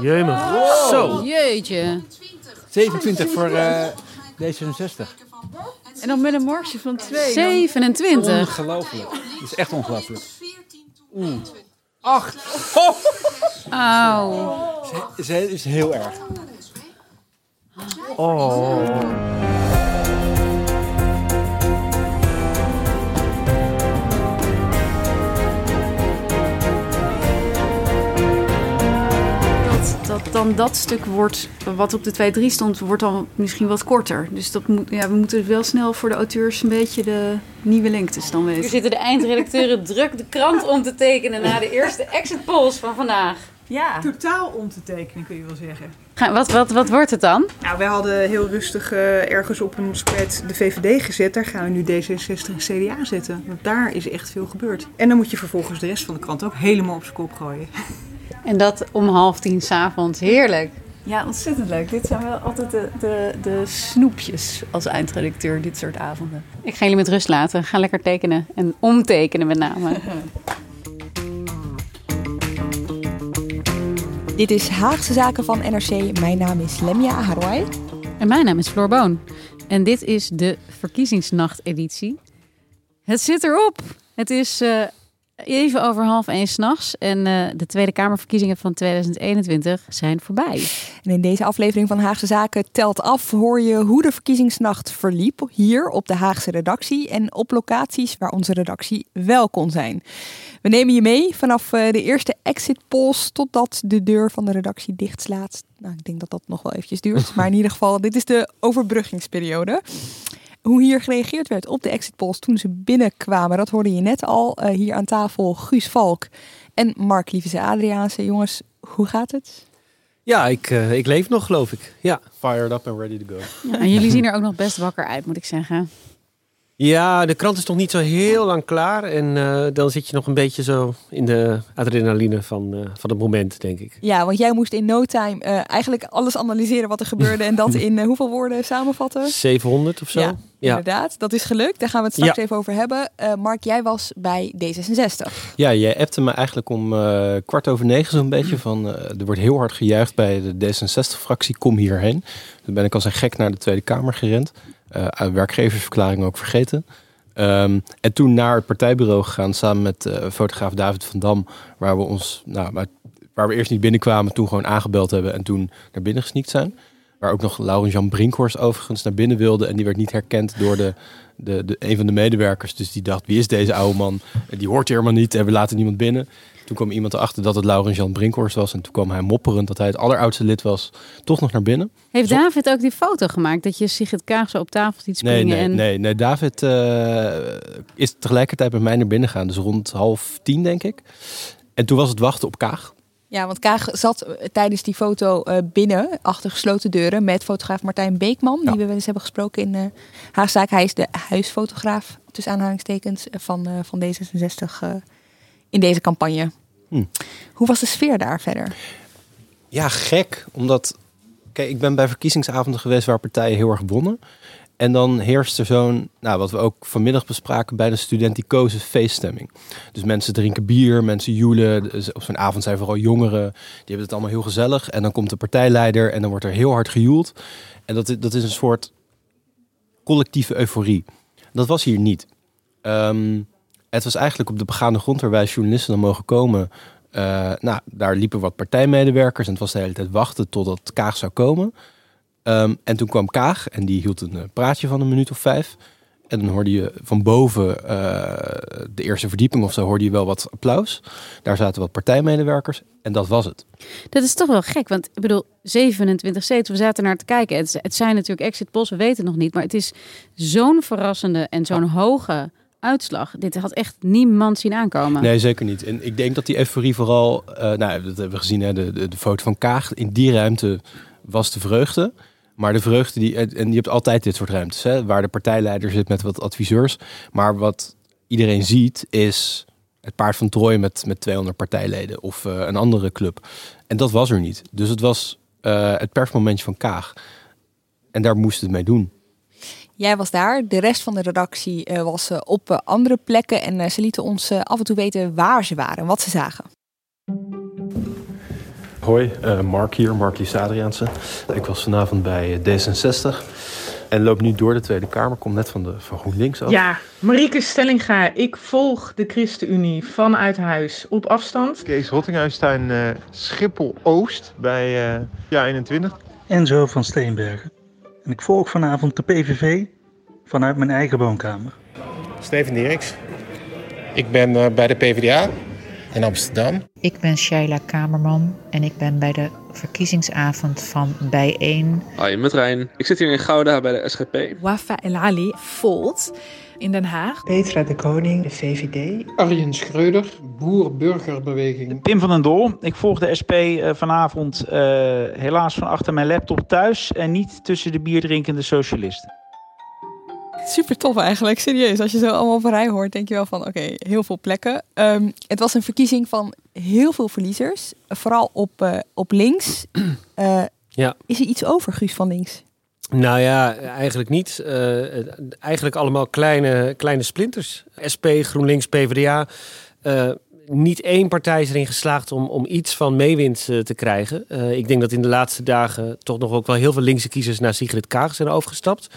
Jemig. Zo. Jeetje. 27 voor eh, D66. En dan met een marge van 2. 27. Ongelooflijk. Dat is echt ongelooflijk. Oeh. Acht. Auw. Ze is heel erg. Oh. Dan dat stuk wordt, wat op de 2-3 stond, wordt dan misschien wat korter. Dus dat moet, ja, we moeten wel snel voor de auteurs een beetje de nieuwe lengtes dan Hier weten. zitten de eindredacteuren druk de krant om te tekenen na de eerste exit polls van vandaag. Ja. Totaal om te tekenen, kun je wel zeggen. Ga- Wat, wat, wat wordt het dan? Nou, wij hadden heel rustig eh, ergens op een spread de VVD gezet. Daar gaan we nu D66 en CDA zetten. Want daar is echt veel gebeurd. En dan moet je vervolgens de rest van de krant ook helemaal op zijn kop gooien. En dat om half tien s'avonds. Heerlijk. Ja, ontzettend leuk. Dit zijn wel altijd de, de, de snoepjes als eindredacteur, dit soort avonden. Ik ga jullie met rust laten. Ga lekker tekenen. En omtekenen met name. Dit is Haagse Zaken van NRC. Mijn naam is Lemia Harouai. En mijn naam is Floor Boon. En dit is de verkiezingsnacht-editie. Het zit erop. Het is eh, even over half één s'nachts. En eh, de Tweede Kamerverkiezingen van 2021 zijn voorbij. En in deze aflevering van Haagse Zaken telt af hoor je hoe de verkiezingsnacht verliep hier op de Haagse redactie en op locaties waar onze redactie wel kon zijn. We nemen je mee vanaf eh, de eerste exit polls totdat de deur van de redactie dichtslaat. Nou, ik denk dat dat nog wel eventjes duurt, maar in ieder geval, dit is de overbruggingsperiode. Hoe hier gereageerd werd op de exit polls toen ze binnenkwamen, dat hoorde je net al. Eh, hier aan tafel Guus Valk en Mark Lievese Adriaanse. Jongens, hoe gaat het? Ja, ik, eh, ik leef nog, geloof ik. Ja. Fired up and ready to go. Ja, en jullie zien er ook nog best wakker uit, moet ik zeggen. Ja, de krant is nog niet zo heel lang klaar. En eh, dan zit je nog een beetje zo in de adrenaline van, eh, van het moment, denk ik. Ja, want jij moest in no time eh, eigenlijk alles analyseren wat er gebeurde en dat in hoeveel woorden samenvatten? 700 of zo. Ja, Inderdaad, dat is gelukt. Daar gaan we het straks Ja. even over hebben. Eh, Mark, jij was bij D66. Ja, jij appte me eigenlijk om eh, kwart over negen zo'n beetje van... eh, er wordt heel hard gejuicht bij de D66-fractie, kom hierheen. Toen ben ik als een gek naar de Tweede Kamer gerend. Eh, werkgeversverklaring ook vergeten. Ehm, en toen naar het partijbureau gegaan samen met eh, fotograaf David van Dam... waar we ons, nou, waar, we eerst niet binnenkwamen, toen gewoon aangebeld hebben... en toen naar binnen gesneakt zijn. Waar ook nog Laurens-Jan Brinkhorst overigens naar binnen wilde... en die werd niet herkend door de, de, de, een van de medewerkers. Dus die dacht, wie is deze oude man? Die hoort hier helemaal niet en we laten niemand binnen. Toen kwam iemand erachter dat het Laurens-Jan Brinkhorst was. En toen kwam hij mopperend dat hij het alleroudste lid was. Toch nog naar binnen. Heeft Zo- David ook die foto gemaakt dat je Sigrid Kaag zo op tafel ziet Nee, springen? nee, en... nee, nee. David eh, is tegelijkertijd met mij naar binnen gegaan. Dus rond half tien, denk ik. En toen was het wachten op Kaag. Ja, want Kaag zat eh, tijdens die foto eh, binnen, achter gesloten deuren, met fotograaf Martijn Beekman, Ja. die we wel eens hebben gesproken in uh, Haagzaak. Hij is de huisfotograaf, tussen aanhalingstekens, van, eh, van D66 eh, in deze campagne. Hm. Hoe was de sfeer daar verder? Ja, gek. Omdat, kijk, ik ben bij verkiezingsavonden geweest waar partijen heel erg wonnen. En dan heerst er zo'n, nou, wat we ook vanmiddag bespraken bij de studenticoze feeststemming. Dus mensen drinken bier, mensen joelen. Dus op zo'n avond zijn vooral jongeren. Die hebben het allemaal heel gezellig. En dan komt de partijleider en dan wordt er heel hard gejoeld. En dat, dat is een soort collectieve euforie. Dat was hier niet. Ehm, het was eigenlijk op de begaande grond waar wij journalisten dan mogen komen. Eh, nou, daar liepen wat partijmedewerkers en het was de hele tijd wachten totdat Kaag zou komen. Ehm, en toen kwam Kaag en die hield een eh, praatje van een minuut of vijf. En dan hoorde je van boven eh, de eerste verdieping of zo hoorde je wel wat applaus. Daar zaten wat partijmedewerkers en dat was het. Dat is toch wel gek, want ik bedoel, 27 zetels, we zaten naar te kijken. Het, het zijn natuurlijk exit polls, we weten het nog niet. Maar het is zo'n verrassende en zo'n hoge uitslag. Dit had echt niemand zien aankomen. Nee, zeker niet. En ik denk dat die euforie vooral, uh, nou, dat hebben we gezien, hè, de, de, foto van Kaag. In die ruimte was de vreugde. Maar de vreugde, die, en je hebt altijd dit soort ruimtes, hè, waar de partijleider zit met wat adviseurs. Maar wat iedereen ziet is het paard van Troje met, met 200 partijleden of uh, een andere club. En dat was er niet. Dus het was uh, het persmomentje van Kaag. En daar moest het mee doen. Jij was daar, de rest van de redactie uh, was op andere plekken en ze lieten ons af en toe weten waar ze waren en wat ze zagen. Hoi, Mark hier, Mark Lies Adriaanse. Ik was vanavond bij D66. En loop nu door de Tweede Kamer, kom net van, de, van GroenLinks af. Ja, Marieke Stellinga, ik volg de ChristenUnie vanuit huis op afstand. Kees Rottinghuistuin uh, Schiphol-Oost bij uh, ja 21. Enzo van Steenbergen. En ik volg vanavond de PVV vanuit mijn eigen woonkamer. Steven Dierks. Ik ben uh, bij de PvdA in Amsterdam. Ik ben Shaila Kamerman en ik ben bij de verkiezingsavond van Bijeen. Hoi, met Rijn. Ik zit hier in Gouda bij de SGP. Wafa El Ali, Volt in Den Haag. Petra de Koning, de VVD. Arjen Schreuder, Boer-Burgerbeweging. Pim van den Doel. Ik volg de SP uh, vanavond uh, helaas van achter mijn laptop thuis en niet tussen de bierdrinkende socialisten. Super tof eigenlijk, serieus. Als je zo allemaal op een rij hoort, denk je wel van oké, okay, heel veel plekken. Um, het was een verkiezing van heel veel verliezers, vooral op, uh, op links. Uh, ja. Is er iets over, Guus van links? Nou ja, eigenlijk niet. Uh, eigenlijk allemaal kleine, kleine splinters. SP, GroenLinks, PvdA. niet één partij is erin geslaagd om, om iets van meewind te krijgen. ik denk dat in de laatste dagen toch nog ook wel heel veel linkse kiezers naar Sigrid Kaag zijn overgestapt.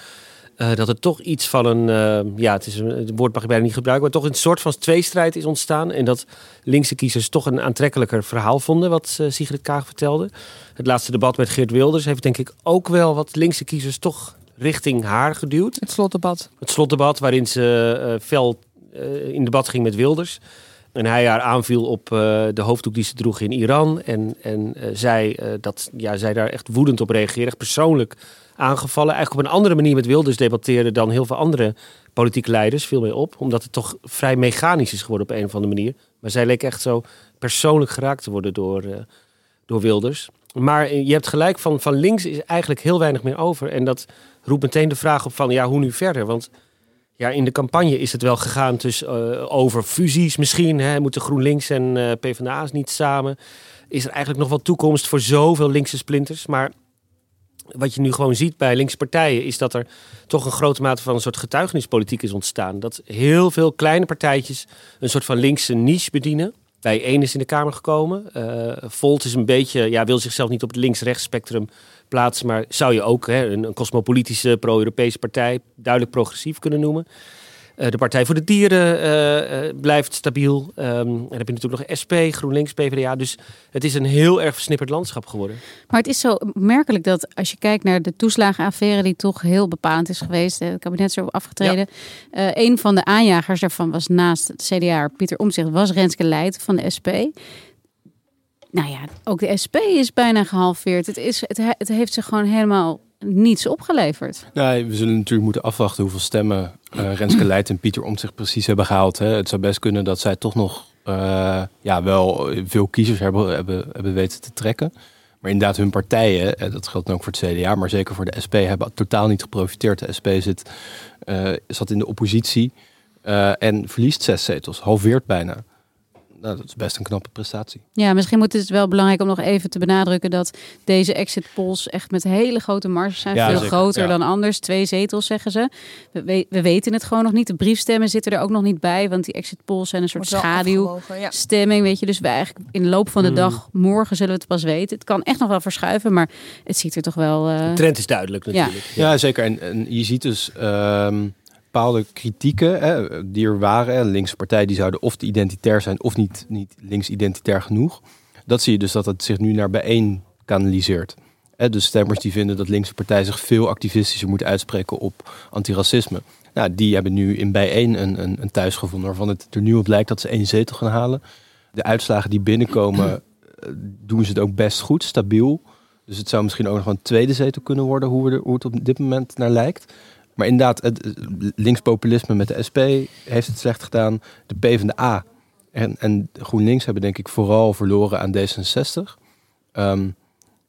Uh, dat er toch iets van een, uh, ja, het, is een, het woord mag ik bijna niet gebruiken, maar toch een soort van tweestrijd is ontstaan. En dat linkse kiezers toch een aantrekkelijker verhaal vonden, wat uh, Sigrid Kaag vertelde. Het laatste debat met Geert Wilders heeft denk ik ook wel wat linkse kiezers toch richting haar geduwd. Het slotdebat. Het slotdebat waarin ze fel in debat ging met Wilders. En hij haar aanviel op de hoofddoek die ze droeg in Iran. En, en zij, dat, ja, zij daar echt woedend op reageerde, echt persoonlijk aangevallen. Eigenlijk op een andere manier met Wilders debatteren dan heel veel andere politieke leiders. Viel mee op, omdat het toch vrij mechanisch is geworden op een of andere manier. Maar zij leek echt zo persoonlijk geraakt te worden door, uh, door Wilders. Maar je hebt gelijk, van, van links is eigenlijk heel weinig meer over. En dat roept meteen de vraag op van, ja, hoe nu verder? Want ja, in de campagne is het wel gegaan tussen, uh, over fusies misschien. Hè? Moeten GroenLinks en uh, PvdA's niet samen? Is er eigenlijk nog wel toekomst voor zoveel linkse splinters? Maar wat je nu gewoon ziet bij linkse partijen, is dat er toch een grote mate van een soort getuigenispolitiek is ontstaan. Dat heel veel kleine partijtjes een soort van linkse niche bedienen. Bij één is in de Kamer gekomen. Uh, Volt is een beetje, ja, wil zichzelf niet op het links-rechts spectrum plaatsen, maar zou je ook hè, een, een cosmopolitische pro-Europese partij duidelijk progressief kunnen noemen. Uh, de Partij voor de Dieren uh, uh, blijft stabiel. Um, en dan heb je natuurlijk nog SP, GroenLinks, PvdA. Dus het is een heel erg versnipperd landschap geworden. Maar het is zo merkelijk dat als je kijkt naar de toeslagenaffaire... die toch heel bepalend is geweest. Het kabinet is erop afgetreden. Ja. een van de aanjagers daarvan was naast het CDA, Pieter Omtzigt... was Renske Leijt van de SP... Nou ja, ook de SP is bijna gehalveerd. Het, is, het, het heeft zich gewoon helemaal niets opgeleverd. Nee, we zullen natuurlijk moeten afwachten hoeveel stemmen uh, Renske Leijt en Pieter Omtzigt precies hebben gehaald. Hè. Het zou best kunnen dat zij toch nog uh, ja, wel veel kiezers hebben, hebben, hebben weten te trekken. Maar inderdaad, hun partijen, dat geldt ook voor het CDA, maar zeker voor de SP, hebben totaal niet geprofiteerd. De SP zit, uh, zat in de oppositie en verliest zes zetels, halveert bijna nou, dat is best een knappe prestatie. Ja, misschien moet het wel belangrijk om nog even te benadrukken dat deze exit polls echt met hele grote marges zijn. Ja, veel zeker, groter ja. dan anders. Twee zetels zeggen ze. We, we, weten het gewoon nog niet. De briefstemmen zitten er ook nog niet bij, want die exit polls zijn een soort schaduwstemming. Ja. Weet je, dus wij eigenlijk in de loop van de Hmm. dag, morgen zullen we het pas weten. Het kan echt nog wel verschuiven, maar het ziet er toch wel. Uh... De trend is duidelijk natuurlijk. Ja, ja zeker. En, en, je ziet dus. Um, bepaalde kritieken hè, die er waren. Een linkse partij die zouden of identitair zijn of niet, niet links-identitair genoeg. Dat zie je dus dat het zich nu naar bijeen kanaliseert. Hè, dus stemmers die vinden dat linkse partijen zich veel activistischer moeten uitspreken op antiracisme. Nou, die hebben nu in bijeen een, een, een thuis gevonden waarvan het er nu op lijkt dat ze één zetel gaan halen. De uitslagen die binnenkomen doen ze het ook best goed, stabiel. Dus het zou misschien ook nog een tweede zetel kunnen worden, hoe, we er, hoe het op dit moment naar lijkt. Maar inderdaad, het het linkspopulisme met de SP heeft het slecht gedaan. De PvdA en, en GroenLinks hebben denk ik vooral verloren aan D66. Ehm,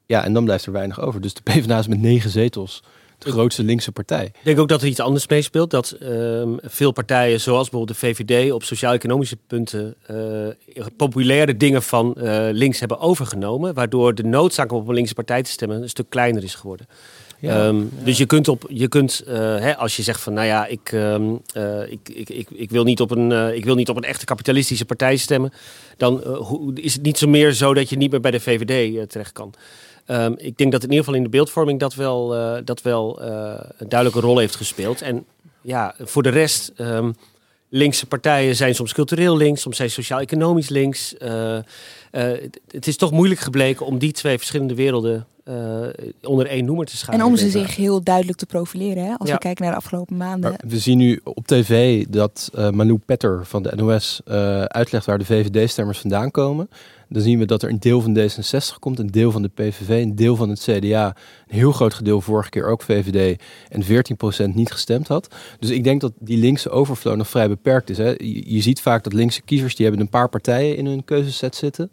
ja, en dan blijft er weinig over. Dus de PvdA is met negen zetels de grootste linkse partij. Ik denk ook dat er iets anders meespeelt. Dat ehm, veel partijen, zoals bijvoorbeeld de VVD, op sociaal-economische punten eh, populaire dingen van eh, links hebben overgenomen. Waardoor de noodzaak om op een linkse partij te stemmen een stuk kleiner is geworden. Ja. Ehm, Dus je kunt op, je kunt, eh, hè, als je zegt van, nou ja, ik, ehm, eh, ik, ik, ik, ik, wil niet op een, eh, ik wil niet op een echte kapitalistische partij stemmen, dan hoe- is het niet zo meer zo dat je niet meer bij de VVD terecht kan. Ehm, ik denk dat in ieder geval in de beeldvorming dat wel, dat wel een duidelijke rol heeft gespeeld. En ja, voor de rest, linkse partijen zijn soms cultureel links, soms zijn sociaal-economisch links. Eh, eh, het- is toch moeilijk gebleken om die twee verschillende werelden eh, onder één noemer te scharen. En om ze zich heel duidelijk te profileren, hè? als Ja. we kijken naar de afgelopen maanden. Maar we zien nu op tv dat eh Malou Petter van de NOS eh, uitlegt waar de VVD-stemmers vandaan komen. Dan zien we dat er een deel van D66 komt, een deel van de PVV, een deel van het CDA. Een heel groot gedeelte vorige keer ook VVD en 14% niet gestemd had. Dus ik denk dat die linkse overflow nog vrij beperkt is. Hè. Je, ziet vaak dat linkse kiezers, die hebben een paar partijen in hun keuzeset zitten.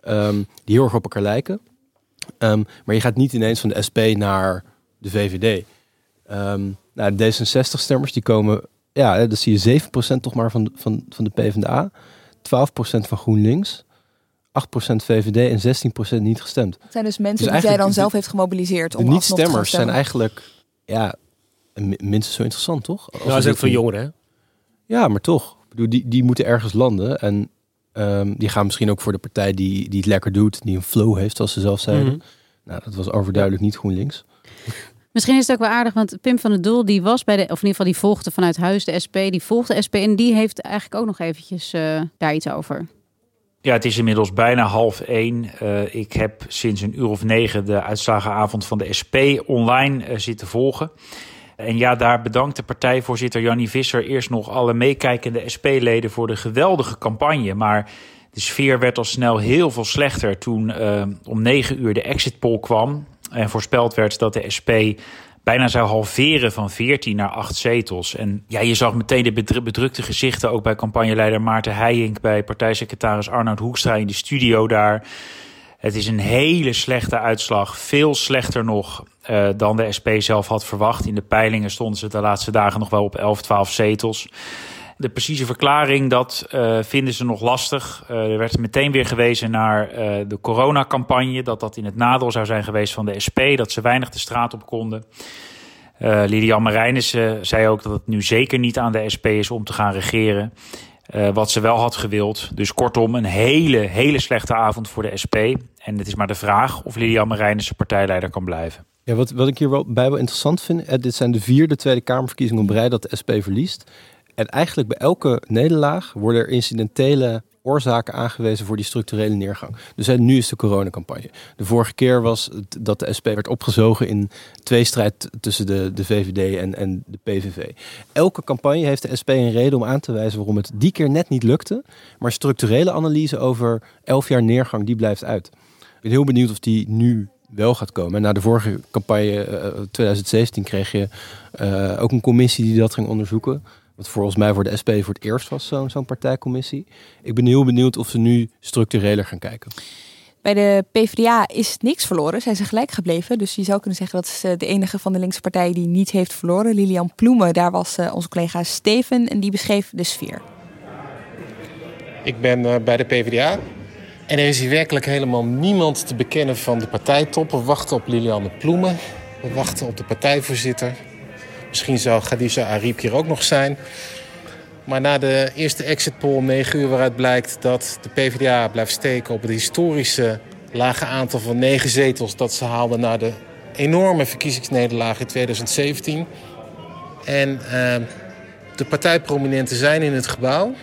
ehm, die heel erg op elkaar lijken. Ehm, maar je gaat niet ineens van de SP naar de VVD. Ehm nou, de D66-stemmers die komen, ja, dat zie je 7% toch maar van, van, van de PvdA, 12% van GroenLinks, 8% VVD en 16% niet gestemd. Het zijn dus mensen Dus die zij eigenlijk dan zelf heeft gemobiliseerd om alsnog te gaan niet-stemmers zijn eigenlijk ja, mi- minstens zo interessant, toch? Als Nou, dat is ook voor jongeren, hè? Ja, maar toch. Ik bedoel, die, die moeten ergens landen. En ehm, die gaan misschien ook voor de partij die, die het lekker doet. Die een flow heeft, zoals ze zelf zeiden. Mhm. Nou, dat was overduidelijk niet GroenLinks. Misschien is het ook wel aardig, want Pim van der Doel die was bij de, of in ieder geval die volgde vanuit huis de SP, die volgde de SP en die heeft eigenlijk ook nog eventjes eh, daar iets over. Ja, het is inmiddels bijna half één. Eh, ik heb sinds een uur of negen de uitslagenavond van de SP online eh, zitten volgen. En ja, daar bedankt de partijvoorzitter Jannie Visser eerst nog alle meekijkende SP-leden voor de geweldige campagne. Maar de sfeer werd al snel heel veel slechter toen eh, om negen uur de exit poll kwam. En voorspeld werd dat de SP bijna zou halveren van 14 naar 8 zetels. En ja, je zag meteen de bedru- bedrukte gezichten ook bij campagneleider Maarten Heijink, bij partijsecretaris Arnoud Hoekstra in de studio daar. Het is een hele slechte uitslag. Veel slechter nog eh, dan de SP zelf had verwacht. In de peilingen stonden ze de laatste dagen nog wel op 11, 12 zetels. De precieze verklaring, dat eh, vinden ze nog lastig. Eh, er werd meteen weer gewezen naar eh, de coronacampagne. Dat dat in het nadeel zou zijn geweest van de SP. Dat ze weinig de straat op konden. Lilian Marijnissen zei ook dat het nu zeker niet aan de SP is om te gaan regeren. Wat ze wel had gewild. Dus kortom, een hele, hele slechte avond voor de SP. En het is maar de vraag of Lilian Marijnissen partijleider kan blijven. Ja, wat, wat ik hier wel interessant vind, dit zijn de vierde Tweede Kamerverkiezingen op rij dat de SP verliest. En eigenlijk bij elke nederlaag worden er incidentele oorzaken aangewezen voor die structurele neergang. Dus hè, nu is de coronacampagne. De vorige keer was het dat de SP werd opgezogen in tweestrijd tussen de, de VVD en, en de PVV. Elke campagne heeft de SP een reden om aan te wijzen waarom het die keer net niet lukte. Maar structurele analyse over elf jaar neergang, die blijft uit. Ik ben heel benieuwd of die nu wel gaat komen. En na de vorige campagne, eh, 2017, kreeg je eh, ook een commissie die dat ging onderzoeken. Wat volgens mij voor de SP voor het eerst was, zo'n zo'n partijcommissie. Ik ben heel benieuwd of ze nu structureler gaan kijken. Bij de PvdA is niks verloren. Zijn ze gelijk gebleven. Dus je zou kunnen zeggen dat is eh, de enige van de linkse partij die niet heeft verloren. Lilian Ploemen, daar was eh, onze collega Steven en die beschreef de sfeer. Ik ben eh, bij de PvdA. En er is hier werkelijk helemaal niemand te bekennen van de partijtop. We wachten op Lilianne Ploemen. We wachten op de partijvoorzitter. Misschien zou Khadija Ariep hier ook nog zijn. Maar na de eerste exit poll om 9 uur waaruit blijkt dat de PvdA blijft steken op het historische lage aantal van 9 zetels dat ze haalden na de enorme verkiezingsnederlaag in 2017. En eh, de partijprominenten zijn in het gebouw.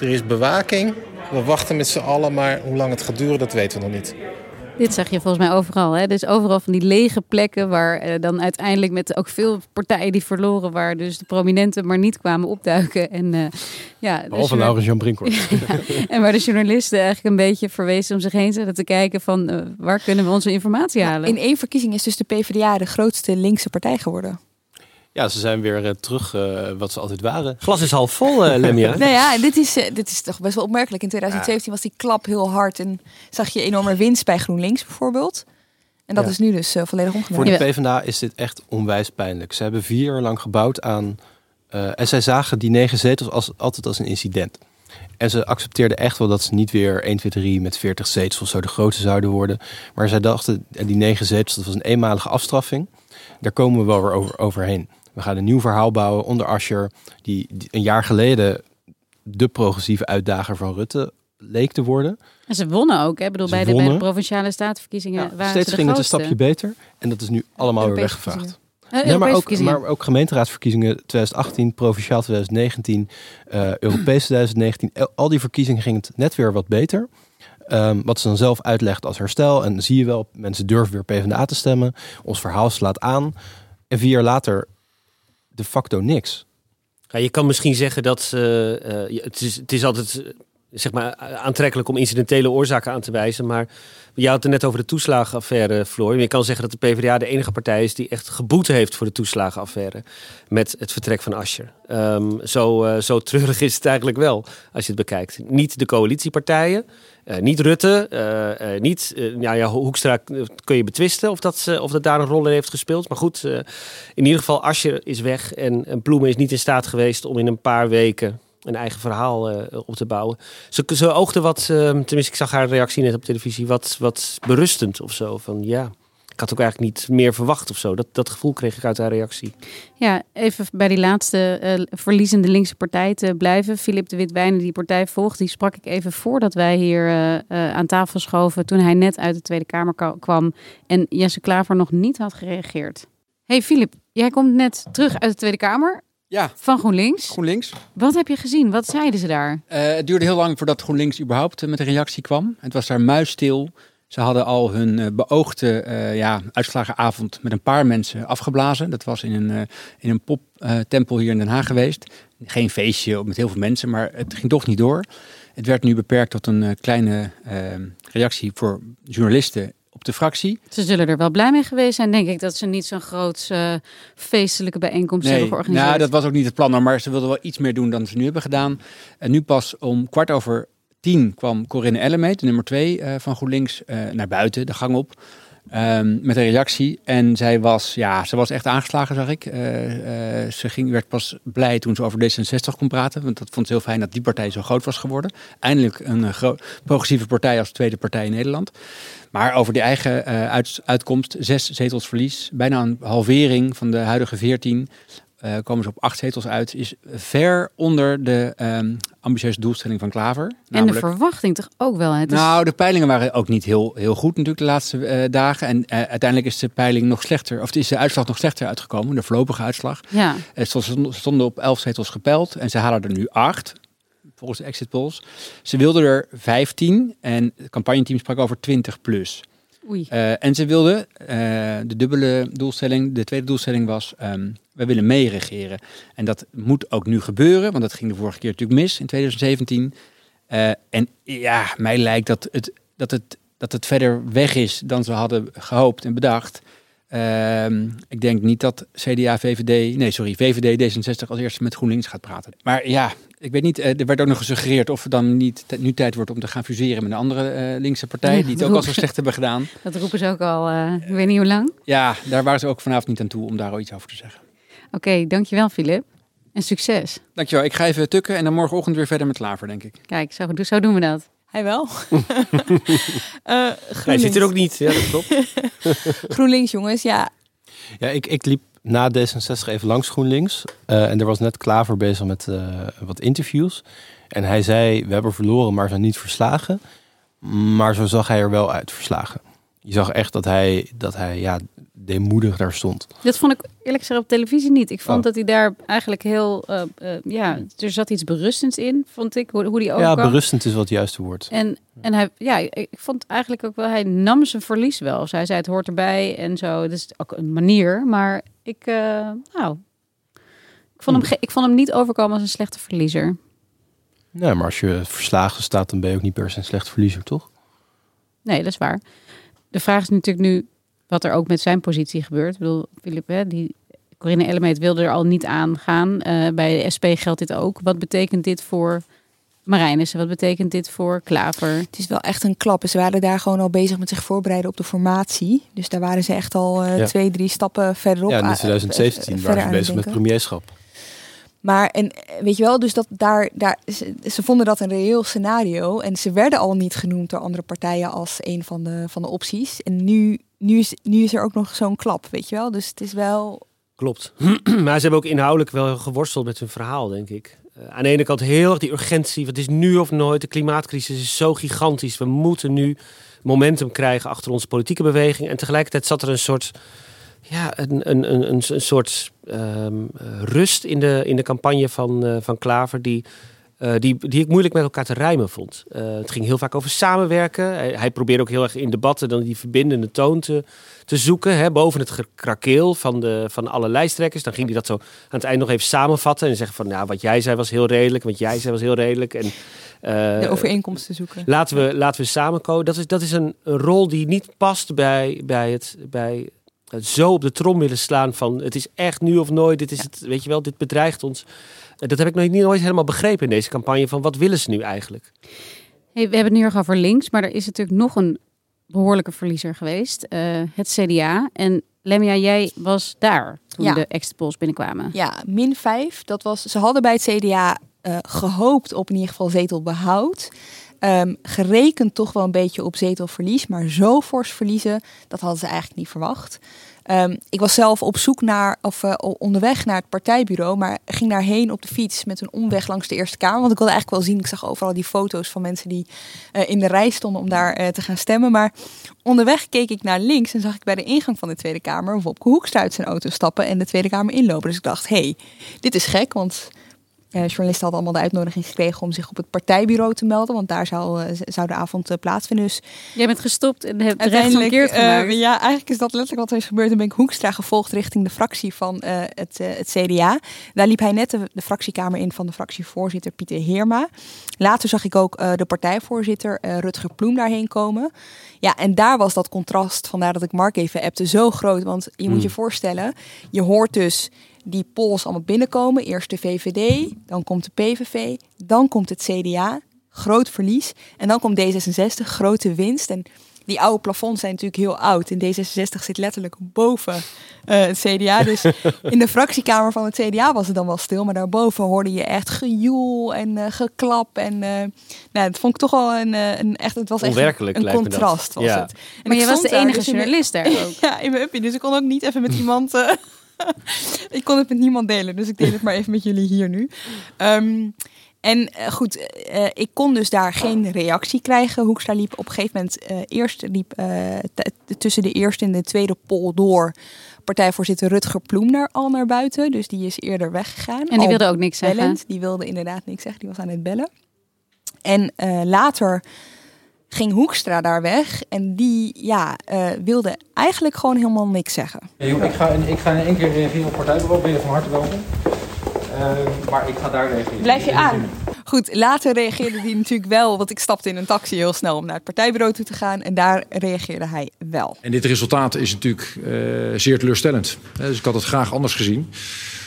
Er is bewaking. We wachten met z'n allen, maar hoe lang het gaat duren, dat weten we nog niet. Dit zeg je volgens mij overal. Hè? Dus overal van die lege plekken waar eh, dan uiteindelijk met ook veel partijen die verloren, waar dus de prominenten maar niet kwamen opduiken. En, eh, ja, Behalve journa- Laurens Jan Brinkhorst. en waar de journalisten eigenlijk een beetje verwezen om zich heen zetten te kijken van eh, waar kunnen we onze informatie halen. In één verkiezing is dus de PvdA de grootste linkse partij geworden. Ja, ze zijn weer eh, terug eh, wat ze altijd waren. Glas is half vol, uh, Lemia. Nou ja, dit is, eh, dit is toch best wel opmerkelijk. In 2017 was die klap heel hard en zag je enorme winst bij GroenLinks bijvoorbeeld. En dat Ja. is nu dus eh, volledig Voor omgedraaid. de PvdA is dit echt onwijs pijnlijk. Ze hebben vier jaar lang gebouwd aan... eh, en zij zagen die negen zetels als, altijd als een incident. En ze accepteerden echt wel dat ze niet weer 1, 2, 3 met 40 zetels of zo de grootste zouden worden. Maar zij dachten, eh, die negen zetels, dat was een eenmalige afstraffing. Daar komen we wel weer over, overheen. We gaan een nieuw verhaal bouwen onder Asscher, die, die een jaar geleden de progressieve uitdager van Rutte leek te worden. En ze wonnen ook. Hè? Ik bedoel, Ze bij, de, bij de wonnen. provinciale statenverkiezingen waren Steeds ze de ging het een stapje beter. En dat is nu allemaal weer Europese weggevraagd. verkiezingen. Eh, Ja, maar, ook, maar ook gemeenteraadsverkiezingen 2018, provinciaal 2019, eh Europees 2019. El- Al die verkiezingen ging het net weer wat beter. Ehm, wat ze dan zelf uitlegt als herstel. En zie je wel, mensen durven weer PvdA te stemmen. Ons verhaal slaat aan. En vier jaar later de facto niks. Ja, je kan misschien zeggen dat eh, eh, het, is, het is altijd eh, zeg maar, aantrekkelijk om incidentele oorzaken aan te wijzen. Maar je had het net over de toeslagenaffaire, Floor. Je kan zeggen dat de PvdA de enige partij is die echt geboet heeft voor de toeslagenaffaire. Met het vertrek van Ascher. Ehm, zo, eh, zo treurig is het eigenlijk wel, als je het bekijkt. Niet de coalitiepartijen. Eh, niet Rutte, eh, eh, niet ja, ja, Hoekstra kun je betwisten of dat, of dat daar een rol in heeft gespeeld. Maar goed, in ieder geval Ascher is weg en, en Ploemen is niet in staat geweest om in een paar weken een eigen verhaal op te bouwen. Ze, ze oogde wat, tenminste ik zag haar reactie net op televisie, wat, wat berustend of zo. Van ja, ik had ook eigenlijk niet meer verwacht of zo. Dat, dat gevoel kreeg ik uit haar reactie. Ja, even bij die laatste eh, verliezende linkse partij te blijven. Filip de Witwijnen, die die partij volgt, die sprak ik even voordat wij hier eh, eh, aan tafel schoven. Toen hij net uit de Tweede Kamer ka- kwam en Jesse Klaver nog niet had gereageerd. hey Filip, jij komt net terug uit de Tweede Kamer. Ja. Van GroenLinks. GroenLinks. Wat heb je gezien? Wat zeiden ze daar? Eh, het duurde heel lang voordat GroenLinks überhaupt met een reactie kwam. Het was daar muisstil. Ze hadden al hun eh, beoogde eh, ja, uitslagenavond met een paar mensen afgeblazen. Dat was in een, eh, in een poptempel hier in Den Haag geweest. Geen feestje met heel veel mensen, maar het ging toch niet door. Het werd nu beperkt tot een kleine reactie voor journalisten op de fractie. Ze zullen er wel blij mee geweest zijn, denk ik, dat ze niet zo'n groot feestelijke bijeenkomst hebben georganiseerd. nou, dat was ook niet het plan, maar ze wilden wel iets meer doen dan ze nu hebben gedaan. En nu pas om kwart over tien kwam Corinne Ellemeet, de nummer twee eh, van GroenLinks, eh, naar buiten, de gang op. ehm, met een reactie. En zij was, ja, ze was echt aangeslagen, zag ik. Eh, ze ging, werd pas blij toen ze over D66 kon praten. Want dat vond ze heel fijn dat die partij zo groot was geworden. Eindelijk een progressieve partij als tweede partij in Nederland. Maar over die eigen uit- uitkomst, zes zetels verlies, bijna een halvering van de huidige veertien, eh, komen ze op acht zetels uit, is ver onder de ehm, ambitieuze doelstelling van Klaver. En de verwachting toch ook wel. Het is- nou, de peilingen waren ook niet heel, heel goed natuurlijk de laatste eh, dagen. En eh, uiteindelijk is de peiling nog slechter, of is de uitslag nog slechter uitgekomen, de voorlopige uitslag. Ja. Ze stonden- op 11 zetels gepeild en ze halen er nu 8, volgens de exit polls. Ze wilden er 15 en het campagneteam sprak over 20 plus. Eh, en ze wilden, eh, de dubbele doelstelling, de tweede doelstelling was, ehm we willen meeregeren. En dat moet ook nu gebeuren, want dat ging de vorige keer natuurlijk mis in 2017. Eh, en ja, mij lijkt dat het, dat, het, dat het verder weg is dan ze hadden gehoopt en bedacht. Ehm, ik denk niet dat CDA, VVD, nee sorry, VVD, D66 als eerste met GroenLinks gaat praten. Maar ja, ik weet niet, eh, er werd ook nog gesuggereerd of het dan niet nu tijd wordt om te gaan fuseren met een andere eh, linkse partij, Ja, die het ook al zo slecht hebben gedaan. Dat roepen ze ook al, eh, ik weet niet hoe lang. Ja, daar waren ze ook vanavond niet aan toe om daar al iets over te zeggen. Oké, dankjewel Filip. En succes. Dankjewel, ik ga even tukken en dan morgenochtend weer verder met Klaver, denk ik. Kijk, zo, zo doen we dat. Hij wel. Hij zit er ook niet, ja, dat klopt. GroenLinks, jongens, ja. Ja, ik, ik liep na D66 even langs GroenLinks. eh, en er was net Klaver bezig met eh, wat interviews. En hij zei, we hebben verloren, maar zijn niet verslagen. Maar zo zag hij er wel uit, verslagen. Je zag echt dat hij, dat hij ja, deemoedig daar stond. Dat vond ik eerlijk gezegd op televisie niet. Ik vond Oh. dat hij daar eigenlijk heel, eh, eh, ja, er zat iets berustends in, vond ik, hoe, hoe die Ja, overkwam. berustend is wat het juiste woord. En, en hij, ja, ik vond eigenlijk ook wel, hij nam zijn verlies wel. Zij zei, het hoort erbij en zo. Dat is ook een manier, maar ik, eh, nou, ik vond, hem, ge- ik vond hem niet overkomen als een slechte verliezer. Nee, maar als je verslagen staat, dan ben je ook niet per se een slecht verliezer, toch? Nee, dat is waar. De vraag is natuurlijk nu wat er ook met zijn positie gebeurt. Ik bedoel, Philip, hè, die Corinne Ellemeet wilde er al niet aan gaan. Eh, bij de SP geldt dit ook. Wat betekent dit voor Marijnissen? Wat betekent dit voor Klaver? Het is wel echt een klap. Ze waren daar gewoon al bezig met zich voorbereiden op de formatie. Dus daar waren ze echt al eh, Ja. twee, drie stappen verderop. Ja, in aan- 2017 eh, waren ze bezig met premierschap. Maar en eh, weet je wel, dus dat daar, daar ze, vonden dat een reëel scenario. En ze werden al niet genoemd door andere partijen als een van de, van de opties. En nu, nu, is, nu is er ook nog zo'n klap, weet je wel. Dus het is wel. Klopt. maar ze hebben ook inhoudelijk wel geworsteld met hun verhaal, denk ik. Eh, aan de ene kant heel erg die urgentie. Het is nu of nooit. De klimaatcrisis is zo gigantisch. We moeten nu momentum krijgen achter onze politieke beweging. En tegelijkertijd zat er een soort, ja, een, een, een, een, soort ehm, eh, rust in de, in de campagne van, eh, van Klaver. Die, eh, die, die ik moeilijk met elkaar te rijmen vond. Eh, het ging heel vaak over samenwerken. Hij, hij probeerde ook heel erg in debatten dan die verbindende toon te, te zoeken. Hè, boven het gekrakeel van, de, van alle lijsttrekkers. Dan ging hij dat zo aan het eind nog even samenvatten. En zeggen van, nou, wat jij zei was heel redelijk. Wat jij zei was heel redelijk. En, eh, de overeenkomsten zoeken. Laten we, laten we samenkomen. Dat is, dat is een, een rol die niet past bij, bij, het, bij het zo op de trom willen slaan van het is echt nu of nooit. Dit is het, weet je wel, dit bedreigt ons. Eh, Dat heb ik nog niet nooit helemaal begrepen in deze campagne van wat willen ze nu eigenlijk? Hey, we hebben het nu erg over links, maar er is natuurlijk nog een behoorlijke verliezer geweest. eh, het CDA. En Lemia, jij was daar toen Ja. de exit polls binnenkwamen. Ja, min 5. Dat was, ze hadden bij het CDA eh, gehoopt op in ieder geval zetelbehoud. Ehm, gerekend toch wel een beetje op zetelverlies. Maar zo fors verliezen, dat hadden ze eigenlijk niet verwacht. Ehm, ik was zelf op zoek naar, of eh, onderweg naar het partijbureau, maar ging daarheen op de fiets met een omweg langs de Eerste Kamer. Want ik wilde eigenlijk wel zien, ik zag overal die foto's van mensen die eh, in de rij stonden om daar eh, te gaan stemmen. Maar onderweg keek ik naar links en zag ik bij de ingang van de Tweede Kamer Wopke Hoekstra uit zijn auto stappen en de Tweede Kamer inlopen. Dus ik dacht, hé, hey, dit is gek, want journalisten hadden allemaal de uitnodiging gekregen om zich op het partijbureau te melden, want daar zou, eh, zou de avond eh, plaatsvinden. Dus Jij bent gestopt en hebt uiteindelijk, eh, gemaakt. ja, eigenlijk is dat letterlijk wat er is gebeurd. En ben ik Hoekstra gevolgd richting de fractie van eh, het, eh, het CDA. Daar liep hij net de, de fractiekamer in van de fractievoorzitter Pieter Heerma. Later zag ik ook eh, de partijvoorzitter eh, Rutger Ploem daarheen komen. Ja, en daar was dat contrast, vandaar dat ik Mark even appte, zo groot. Want je moet je voorstellen, je hoort dus die polls allemaal binnenkomen. Eerst de VVD, dan komt de PVV, dan komt het CDA. Groot verlies. En dan komt D66, grote winst. En die oude plafonds zijn natuurlijk heel oud. En D66 zit letterlijk boven eh, het CDA. Dus in de fractiekamer van het CDA was het dan wel stil. Maar daarboven hoorde je echt gejoel en eh, geklap. En eh nou, dat vond ik toch wel een, eh, een echt... Het was echt een, contrast. Was Ja. het. En Maar je was de daar enige dus journalist daar ook. ja, in mijn uppie. Dus ik kon ook niet even met iemand... ik kon het met niemand delen. Dus ik deel het maar even met jullie hier nu. Ehm, en eh, goed, eh, ik kon dus daar geen reactie krijgen. Hoekstra liep op een gegeven moment eh, eerst liep, tussen de eerste en de tweede poll door partijvoorzitter Rutger Ploem daar al naar buiten. Dus die is eerder weggegaan. En die Al wilde ook niks zeggen. bellend. Die wilde inderdaad niks zeggen. Die was aan het bellen. En later ging Hoekstra daar weg. En die ja, eh, wilde eigenlijk gewoon helemaal niks zeggen. Hey, joh, ik, ga in, ik ga in één keer reageren op partijbureau. Ben je van harte welkom. Eh, maar ik ga daar reageren. Blijf je aan. Goed, later reageerde hij natuurlijk wel, want ik stapte in een taxi heel snel om naar het partijbureau toe te gaan. En daar reageerde hij wel. En dit resultaat is natuurlijk eh, zeer teleurstellend. Dus ik had het graag anders gezien.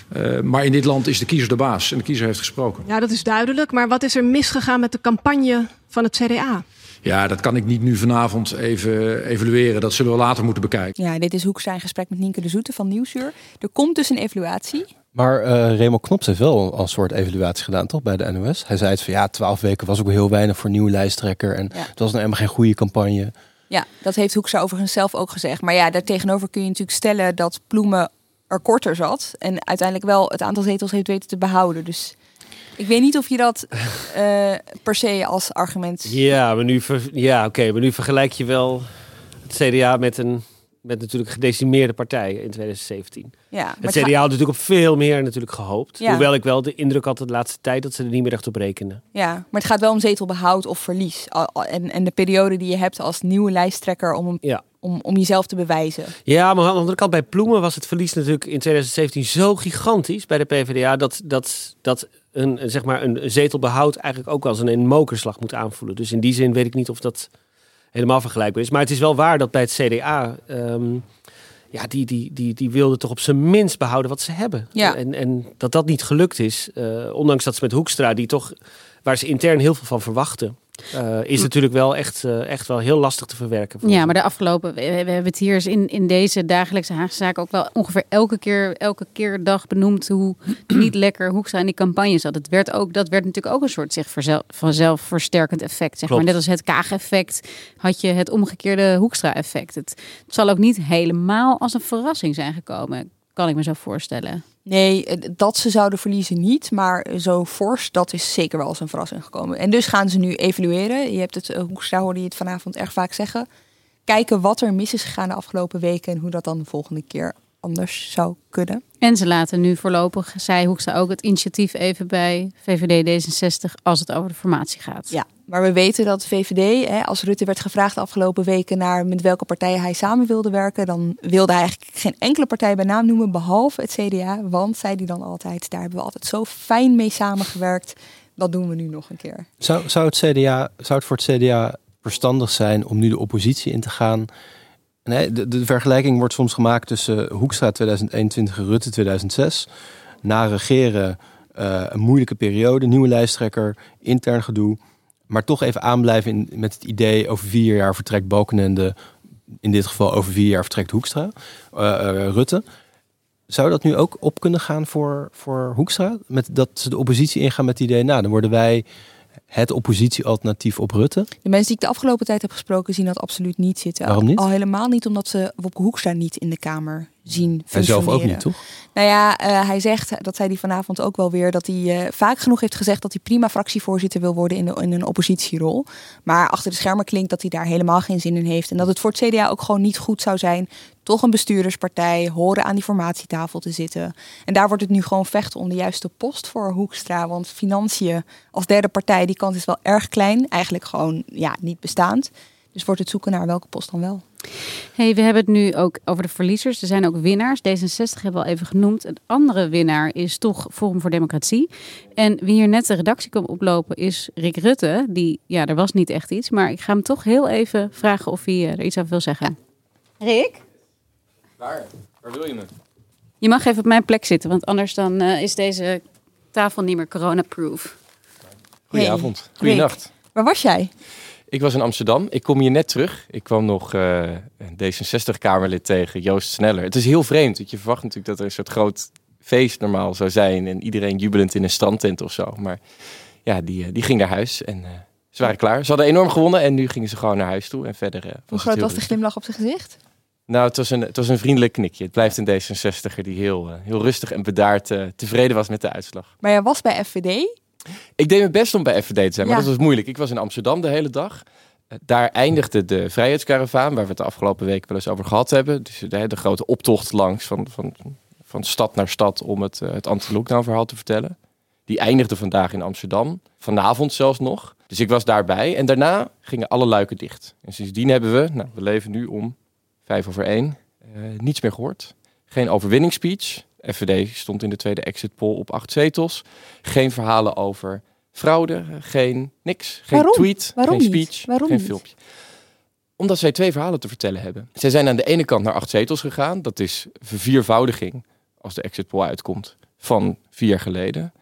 Eh, maar in dit land is de kiezer de baas en de kiezer heeft gesproken. Ja, dat is duidelijk. Maar wat is er misgegaan met de campagne van het CDA? Ja, dat kan ik niet nu vanavond even evalueren. Dat zullen we later moeten bekijken. Ja, dit is Hoekstra in gesprek met Nienke de Zoete van Nieuwsuur. Er komt dus een evaluatie. Maar eh Remo Knops heeft wel een soort evaluatie gedaan, toch, bij de NOS? Hij zei het van ja, twaalf weken was ook wel heel weinig voor een nieuwe lijsttrekker. En Ja. het was nou helemaal geen goede campagne. Ja, dat heeft Hoekstra overigens zelf ook gezegd. Maar ja, daartegenover kun je natuurlijk stellen dat Ploemen er korter zat. En uiteindelijk wel het aantal zetels heeft weten te behouden. Dus ik weet niet of je dat eh, per se als argument... Ja, maar nu, ver- ja, oké, maar nu vergelijk je wel het CDA met een met natuurlijk een gedecimeerde partij in 2017. Ja, het CDA had natuurlijk op veel meer natuurlijk gehoopt. Ja. Hoewel ik wel de indruk had de laatste tijd dat ze er niet meer echt op rekenen. Ja, maar het gaat wel om zetelbehoud of verlies. En, en de periode die je hebt als nieuwe lijsttrekker om, Ja. Om, om jezelf te bewijzen. Ja, maar aan de andere kant bij Ploemen was het verlies natuurlijk in 2017 zo gigantisch bij de PvdA dat, dat, dat een, zeg maar een zetelbehoud eigenlijk ook als een, een mokerslag moet aanvoelen. Dus in die zin weet ik niet of dat helemaal vergelijkbaar is. Maar het is wel waar dat bij het CDA ehm, ja, die, die, die, die wilden toch op zijn minst behouden wat ze hebben. Ja. En, en dat dat niet gelukt is, eh, ondanks dat ze met Hoekstra, die toch, waar ze intern heel veel van verwachten, eh, is natuurlijk wel echt, eh, echt wel heel lastig te verwerken. Ja, maar de afgelopen, we, we hebben het hier eens in, in deze dagelijkse Haagse zaken ook wel ongeveer elke keer, elke keer dag benoemd hoe niet lekker Hoekstra in die campagne zat. Het werd ook, dat werd natuurlijk ook een soort zich vanzelf versterkend effect. Zeg maar. Net als het Kaag-effect had je het omgekeerde Hoekstra-effect. Het, het zal ook niet helemaal als een verrassing zijn gekomen, kan ik me zo voorstellen. Nee, eh, dat ze zouden verliezen niet. Maar zo fors, dat is zeker wel als een verrassing gekomen. En dus gaan ze nu evalueren. Je hebt het, eh, Hoekstra hoorde je het vanavond erg vaak zeggen. Kijken wat er mis is gegaan de afgelopen weken... en hoe dat dan de volgende keer anders zou kunnen. En ze laten nu voorlopig, zei Hoekstra ook, het initiatief even bij VVD D66 als het over de formatie gaat. Ja, maar we weten dat VVD, hè, als Rutte werd gevraagd de afgelopen weken naar met welke partijen hij samen wilde werken, dan wilde hij eigenlijk geen enkele partij bij naam noemen, behalve het CDA. Want, zei hij dan altijd, daar hebben we altijd zo fijn mee samengewerkt. Dat doen we nu nog een keer. Zou, zou, het CDA, zou het voor het CDA verstandig zijn om nu de oppositie in te gaan? De vergelijking wordt soms gemaakt tussen Hoekstra 2021 en Rutte 2006. Na regeren eh, een moeilijke periode, nieuwe lijsttrekker, intern gedoe. Maar toch even aanblijven in, met het idee over vier jaar vertrekt Balkenende. In dit geval over vier jaar vertrekt Hoekstra, eh, eh, Rutte. Zou dat nu ook op kunnen gaan voor, voor Hoekstra? Met dat ze de oppositie ingaan met het idee, nou, dan worden wij het oppositiealternatief op Rutte. De mensen die ik de afgelopen tijd heb gesproken zien dat absoluut niet zitten. Waarom niet? Al helemaal niet omdat ze Wopke Hoekstra niet in de Kamer zien Hij zelf ook niet, toch? Nou ja, eh, hij zegt, dat zei hij vanavond ook wel weer, dat hij eh, vaak genoeg heeft gezegd dat hij prima fractievoorzitter wil worden in, de, in een oppositierol. Maar achter de schermen klinkt dat hij daar helemaal geen zin in heeft. En dat het voor het CDA ook gewoon niet goed zou zijn, toch een bestuurderspartij, horen aan die formatietafel te zitten. En daar wordt het nu gewoon vechten om de juiste post voor Hoekstra. Want financiën als derde partij, die kans is wel erg klein. Eigenlijk gewoon ja, niet bestaand. Dus wordt het zoeken naar welke post dan wel. Hey, we hebben het nu ook over de verliezers. Er zijn ook winnaars. D66 hebben we al even genoemd. Een andere winnaar is toch Forum voor Democratie. En wie hier net de redactie kwam oplopen is Rick Rutte. Die, ja, er was niet echt iets. Maar ik ga hem toch heel even vragen of hij eh, er iets over wil zeggen. Rick? Waar? Waar wil je me? Je mag even op mijn plek zitten, want anders dan eh, is deze tafel niet meer corona-proof. Goedenavond. Hey, Goedenacht. Waar was jij? Ik was in Amsterdam. Ik kom hier net terug. Ik kwam nog eh, een D66-Kamerlid tegen, Joost Sneller. Het is heel vreemd, want je verwacht natuurlijk dat er een soort groot feest normaal zou zijn. En iedereen jubelend in een strandtent of zo. Maar ja, die, eh, die ging naar huis en eh, ze waren klaar. Ze hadden enorm gewonnen en nu gingen ze gewoon naar huis toe. En verder Hoe groot was de glimlach op zijn gezicht? Nou, het was, een, het was een vriendelijk knikje. Het blijft een D66er die heel, heel rustig en bedaard tevreden was met de uitslag. Maar jij was bij FVD. Ik deed mijn best om bij FVD te zijn, maar Ja. dat was moeilijk. Ik was in Amsterdam de hele dag. Eh, Daar eindigde de vrijheidskaravaan, waar we het de afgelopen weken wel eens over gehad hebben. Dus de, de grote optocht langs van, van, van stad naar stad om het, eh, het anti-lockdown verhaal te vertellen. Die eindigde vandaag in Amsterdam. Vanavond zelfs nog. Dus ik was daarbij. En daarna gingen alle luiken dicht. En sindsdien hebben we, nou, we leven nu om vijf over één, eh, niets meer gehoord. Geen overwinningsspeech. FVD stond in de tweede exit poll op acht zetels. Geen verhalen over fraude. Geen niks. Geen Waarom? tweet. Waarom geen niet? speech. Waarom geen niet? filmpje. Omdat zij twee verhalen te vertellen hebben. Zij zijn aan de ene kant naar acht zetels gegaan. Dat is verviervoudiging, als de exit poll uitkomt, van vier jaar geleden.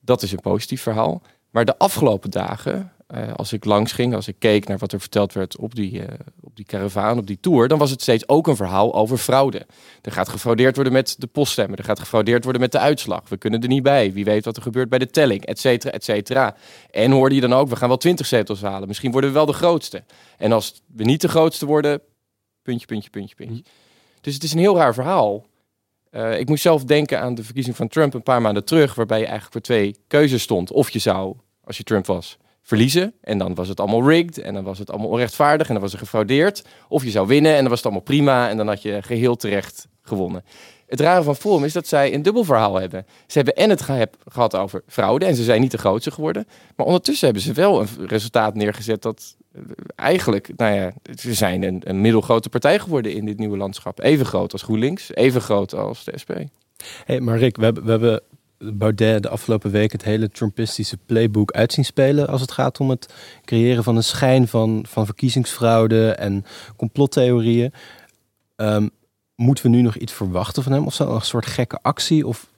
Dat is een positief verhaal. Maar de afgelopen dagen, eh, als ik langs ging, als ik keek naar wat er verteld werd op die, eh, op die caravaan, op die tour, dan was het steeds ook een verhaal over fraude. Er gaat gefraudeerd worden met de poststemmen, er gaat gefraudeerd worden met de uitslag. We kunnen er niet bij. Wie weet wat er gebeurt bij de telling, et cetera, et cetera. En hoorde je dan ook, we gaan wel twintig zetels halen. Misschien worden we wel de grootste. En als we niet de grootste worden, puntje, puntje, puntje, puntje. Dus het is een heel raar verhaal. Eh, ik moest zelf denken aan de verkiezing van Trump een paar maanden terug, waarbij je eigenlijk voor twee keuzes stond. Of je zou, als je Trump was, verliezen en dan was het allemaal rigged en dan was het allemaal onrechtvaardig en dan was er gefraudeerd. Of je zou winnen en dan was het allemaal prima en dan had je geheel terecht gewonnen. Het rare van Forum is dat zij een dubbel verhaal hebben. Ze hebben en het ge- gehad over fraude en ze zijn niet de grootste geworden. Maar ondertussen hebben ze wel een resultaat neergezet dat eh, eigenlijk, nou ja, ze zijn een, een middelgrote partij geworden in dit nieuwe landschap. Even groot als GroenLinks, even groot als de SP. Hey, maar Rick, we hebben, we hebben Baudet de afgelopen week het hele Trumpistische playbook uitzien spelen als het gaat om het creëren van een schijn van, van verkiezingsfraude en complottheorieën. Ehm, moeten we nu nog iets verwachten van hem? Of zo, een soort gekke actie? Of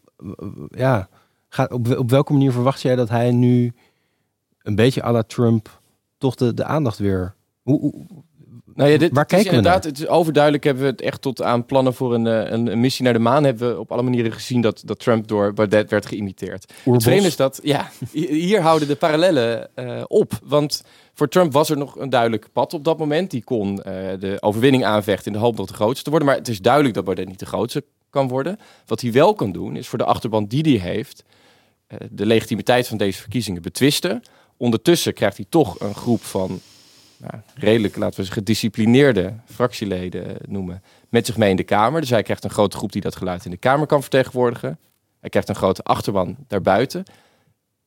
ja, gaat, op, op welke manier verwacht jij dat hij nu een beetje à la Trump toch de, de aandacht weer... Hoe- Nou ja, dit, waar kijken we inderdaad, naar? Het is overduidelijk hebben we het echt tot aan plannen voor een, eh, een, een missie naar de maan. Hebben we op alle manieren gezien dat, dat Trump door Baudet werd geïmiteerd. Oerbos. Het is dat, ja, hi- hier houden de parallellen eh, op. Want voor Trump was er nog een duidelijk pad op dat moment. Die kon eh, de overwinning aanvechten in de hoop nog de grootste te worden. Maar het is duidelijk dat Baudet niet de grootste kan worden. Wat hij wel kan doen, is voor de achterban die hij heeft, de legitimiteit van deze verkiezingen betwisten. Ondertussen krijgt hij toch een groep van nou, redelijk, laten we ze gedisciplineerde fractieleden noemen, met zich mee in de Kamer. Dus hij krijgt een grote groep die dat geluid in de Kamer kan vertegenwoordigen. Hij krijgt een grote achterban daarbuiten.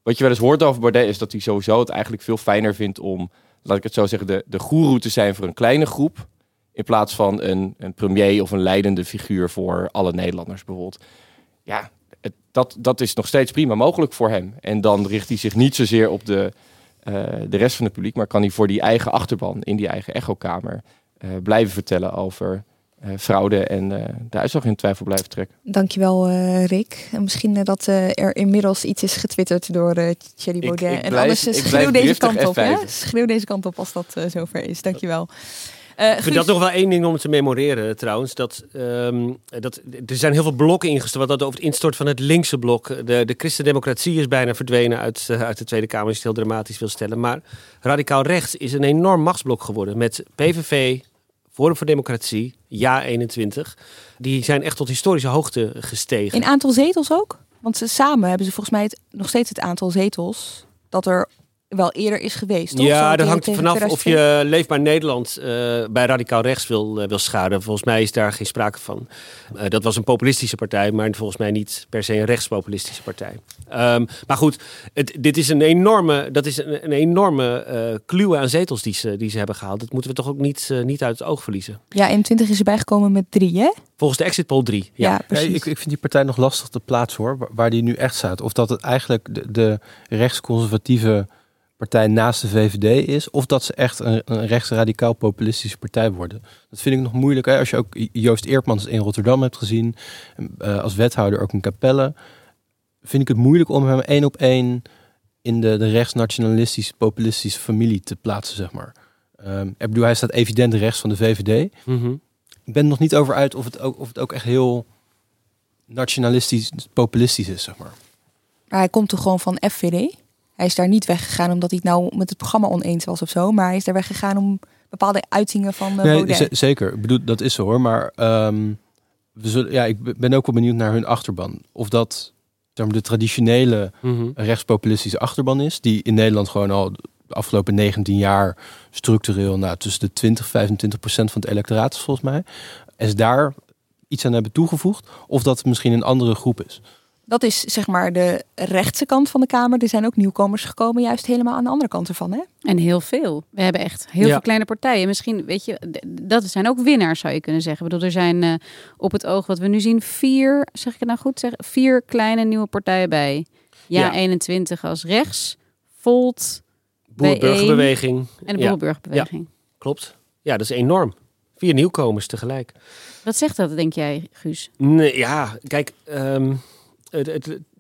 Wat je wel eens hoort over Baudet is dat hij sowieso het eigenlijk veel fijner vindt om, laat ik het zo zeggen, de, de goeroe te zijn voor een kleine groep. In plaats van een, een premier of een leidende figuur voor alle Nederlanders bijvoorbeeld. Ja, het, dat, dat is nog steeds prima mogelijk voor hem. En dan richt hij zich niet zozeer op de, de rest van het publiek, maar kan hij voor die eigen achterban in die eigen echokamer eh, blijven vertellen over eh, fraude en eh, de uitslag in twijfel blijven trekken. Dankjewel, eh Rick. En misschien eh, dat eh, er inmiddels iets is getwitterd door eh Thierry Baudet. ik en blijf- anders eh, ik schreeuw deze kant op. F5'en. Schreeuw deze kant op als dat eh, zover is. Dankjewel. Eh Ik vind dat nog wel één ding om te memoreren trouwens. Dat, ehm, dat, er zijn heel veel blokken ingestort. Dat over het instorten van het linkse blok. De, de christendemocratie is bijna verdwenen uit, eh, uit de Tweede Kamer. Als je het heel dramatisch wil stellen. Maar radicaal rechts is een enorm machtsblok geworden. Met PVV, Forum voor Democratie, Ja 21. Die zijn echt tot historische hoogte gestegen. In aantal zetels ook? Want ze, samen hebben ze volgens mij het, nog steeds het aantal zetels dat er wel eerder is geweest. Toch? Ja, dat hangt er vanaf of 2002. je Leefbaar Nederland eh, bij radicaal rechts wil, eh, wil schaden. Volgens mij is daar geen sprake van. Eh, dat was een populistische partij, maar volgens mij niet per se een rechtspopulistische partij. Ehm, maar goed, het, dit is een enorme, dat is een, een enorme eh kluwe aan zetels die ze, die ze hebben gehaald. Dat moeten we toch ook niet, niet uit het oog verliezen. Ja, 21 is erbij gekomen met drie, hè? Volgens de exit poll 3. Ja, Ja, precies. ik, ik vind die partij nog lastig te plaatsen hoor, waar, waar die nu echt staat. Of dat het eigenlijk de, de rechtsconservatieve partij naast de VVD is, of dat ze echt een, een rechtsradicaal populistische partij worden. Dat vind ik nog moeilijk. Hè? Als je ook Joost Eertmans in Rotterdam hebt gezien, eh, als wethouder ook in Capelle, vind ik het moeilijk om hem één op één in de, de rechtsnationalistische, populistische familie te plaatsen, zeg maar. Ehm, ik bedoel, hij staat evident rechts van de VVD. Mhm. Ik ben er nog niet over uit of het ook, of het ook echt heel nationalistisch, populistisch is, zeg maar. Maar hij komt toch gewoon van FVD? Hij is daar niet weggegaan omdat hij het nou met het programma oneens was of zo. Maar hij is daar weggegaan om bepaalde uitingen van uh, Nee, Baudet. z- zeker. Ik bedoel, dat is zo hoor. Maar ehm, we zullen, ja, ik ben ook wel benieuwd naar hun achterban. Of dat de traditionele Mhm. rechtspopulistische achterban is. Die in Nederland gewoon al de afgelopen 19 jaar structureel nou, tussen de 20 25 procent van het electoraat is volgens mij. En ze daar iets aan hebben toegevoegd. Of dat het misschien een andere groep is. Dat is zeg maar de rechtse kant van de Kamer. Er zijn ook nieuwkomers gekomen, juist helemaal aan de andere kant ervan. Hè? En heel veel. We hebben echt heel Ja. veel kleine partijen. Misschien, weet je, dat zijn ook winnaars, zou je kunnen zeggen. Ik bedoel, er zijn eh, op het oog wat we nu zien vier, zeg ik het nou goed, zeg, vier kleine nieuwe partijen bij. Ja, Ja. 21 als rechts, Volt, Boer-burgerbeweging. B1 en de. Ja, klopt. Ja, dat is enorm. Vier nieuwkomers tegelijk. Wat zegt dat, denk jij, Guus? Nee, ja, kijk, ehm, het,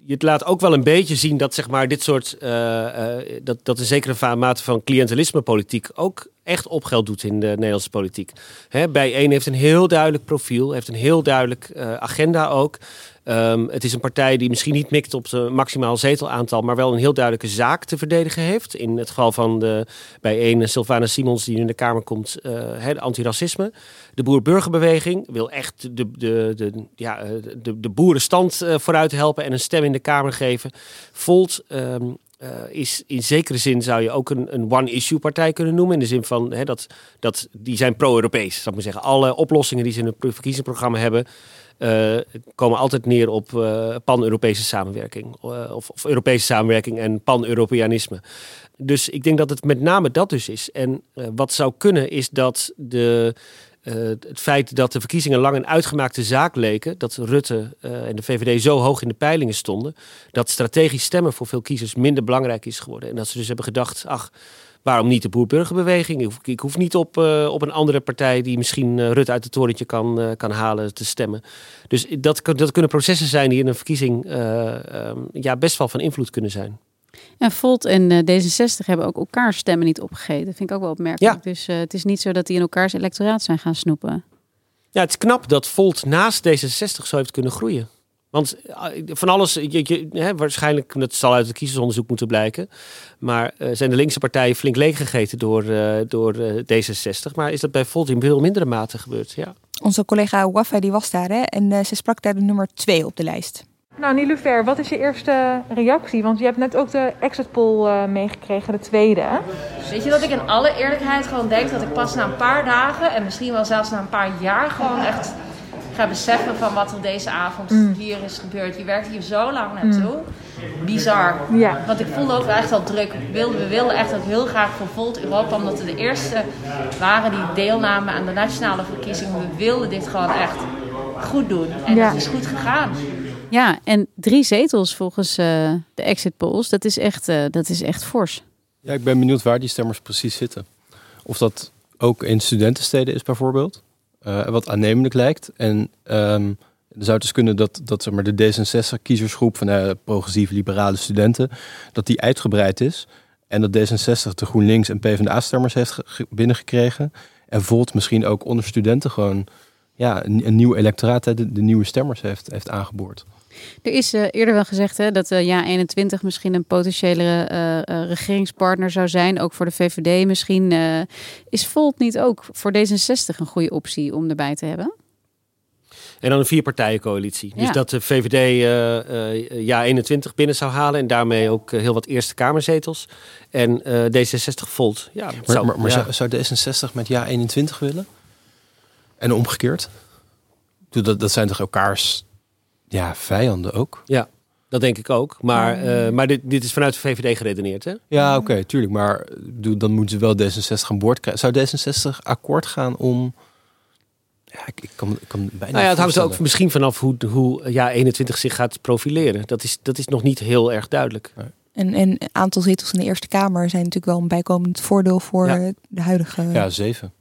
het, laat ook wel een beetje zien dat zeg maar dit soort, eh, eh, dat, dat een zekere mate van cliëntelisme politiek ook echt opgeld doet in de Nederlandse politiek. Bij één heeft een heel duidelijk profiel, heeft een heel duidelijk eh, agenda ook. Ehm, het is een partij die misschien niet mikt op de maximaal zetelaantal, maar wel een heel duidelijke zaak te verdedigen heeft. In het geval van de bij één Sylvana Simons die nu in de Kamer komt, eh hè, de antiracisme. De boer-burgerbeweging wil echt de, de, de, ja, eh, de, de boerenstand eh, vooruit helpen en een stem in de Kamer geven. Volt ehm, eh, is in zekere zin zou je ook een, een one-issue partij kunnen noemen. In de zin van dat, dat die zijn pro-Europees. Zou ik zeggen. Alle oplossingen die ze in het verkiezingsprogramma hebben. Eh, komen altijd neer op eh, pan-Europese samenwerking. eh, of, of Europese samenwerking en pan-Europeanisme. Dus ik denk dat het met name dat dus is. En wat zou kunnen is dat de, het feit dat de verkiezingen lang een uitgemaakte zaak leken, dat Rutte en de VVD zo hoog in de peilingen stonden, dat strategisch stemmen voor veel kiezers minder belangrijk is geworden. En dat ze dus hebben gedacht, ach, Waarom niet de boer-burgerbeweging? Ik hoef, ik hoef niet op, eh, op een andere partij die misschien eh, Rutte uit het torentje kan, eh, kan halen te stemmen. Dus dat, dat kunnen processen zijn die in een verkiezing eh, ehm, ja, best wel van invloed kunnen zijn. En Volt en eh, D66 hebben ook elkaar stemmen niet opgegeten. Dat vind ik ook wel opmerkelijk. Dus het is niet zo dat die in elkaars electoraat zijn gaan snoepen. Ja, het is knap dat Volt naast D66 zo heeft kunnen groeien. Want eh, van alles, je, je, hè, waarschijnlijk, dat zal uit het kiezersonderzoek moeten blijken. Maar eh, zijn de linkse partijen flink leeggegeten door, eh, door eh, D66. Maar is dat bij Volt in veel mindere mate gebeurd? Ja. Onze collega Wafa die was daar hè, en ze sprak daar de nummer twee op de lijst. Nou, Niloufer, wat is je eerste reactie? Want je hebt net ook de exit poll eh, meegekregen, de tweede. hè? Weet je dat ik in alle eerlijkheid gewoon denk dat ik pas na een paar dagen en misschien wel zelfs na een paar jaar gewoon echt ga beseffen van wat er deze avond Mm. hier is gebeurd. Je werkt hier zo lang naartoe. Bizar. Ja. Want ik voelde ook wel echt al druk. We wilden, we wilden echt ook heel graag voor Volt Europa, omdat we de eerste waren die deelnamen aan de nationale verkiezingen. We wilden dit gewoon echt goed doen. En Ja. het is goed gegaan. Ja, en drie zetels volgens eh, de exit polls. Dat is echt, eh, dat is echt fors. Ja, ik ben benieuwd waar die stemmers precies zitten. Of dat ook in studentensteden is bijvoorbeeld. Eh, wat aannemelijk lijkt. En ehm dan zou dus kunnen dat, dat zeg maar, de D66-kiezersgroep van de progressieve liberale studenten, dat die uitgebreid is. En dat D66 de GroenLinks en PvdA-stemmers heeft ge- ge- binnengekregen. En Volt misschien ook onder studenten gewoon ja, een, nieuw electoraat, de, de nieuwe stemmers heeft, heeft aangeboord. Er is eh, eerder wel gezegd hè, dat eh ja 21 misschien een potentiële eh, eh, regeringspartner zou zijn. Ook voor de VVD misschien. eh, is Volt niet ook voor D66 een goede optie om erbij te hebben? En dan een vierpartijencoalitie. Dus Ja. dat de VVD eh, eh, ja 21 binnen zou halen en daarmee ook heel wat Eerste Kamerzetels. En eh, D66 Volt. Ja, Maar, zou, maar, maar ja. zou, zou D66 met ja 21 willen? En omgekeerd? Dat, dat zijn toch elkaars ja, vijanden ook? Ja, dat denk ik ook. Maar, eh, maar dit, dit is vanuit de VVD geredeneerd, hè? Ja, oké, tuurlijk. Maar dan moeten ze wel D66 aan boord krijgen. Zou D66 akkoord gaan om... Ja, ik, ik kan, ik kan bijna Nou ja, het hangt er ook misschien vanaf hoe, hoe ja, 21 zich gaat profileren. Dat is, dat is nog niet heel erg duidelijk. En en een aantal zetels in de Eerste Kamer zijn natuurlijk wel een bijkomend voordeel voor Ja. de huidige. Ja, zeven.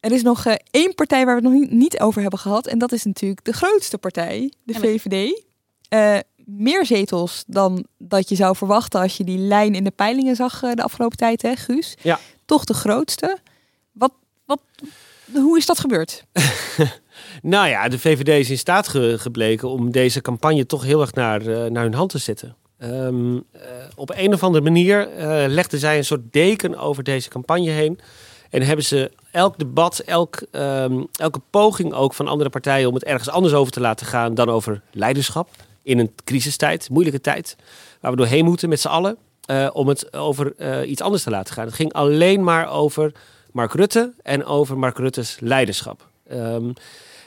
Er is nog eh, één partij waar we het nog niet, over hebben gehad. En dat is natuurlijk de grootste partij, de VVD. Eh, meer zetels dan dat je zou verwachten als je die lijn in de peilingen zag eh, de afgelopen tijd, hè, Guus? Ja. Toch de grootste. Wat, wat, hoe is dat gebeurd? Nou ja, de VVD is in staat ge- gebleken om deze campagne toch heel erg naar, eh, naar hun hand te zetten. Ehm, eh, op een of andere manier eh, legden zij een soort deken over deze campagne heen. En hebben ze elk debat, elk, ehm, elke poging ook van andere partijen om het ergens anders over te laten gaan dan over leiderschap. In een crisistijd, moeilijke tijd, waar we doorheen moeten met z'n allen. eh, om het over eh, iets anders te laten gaan. Het ging alleen maar over Mark Rutte en over Mark Rutte's leiderschap. Ehm,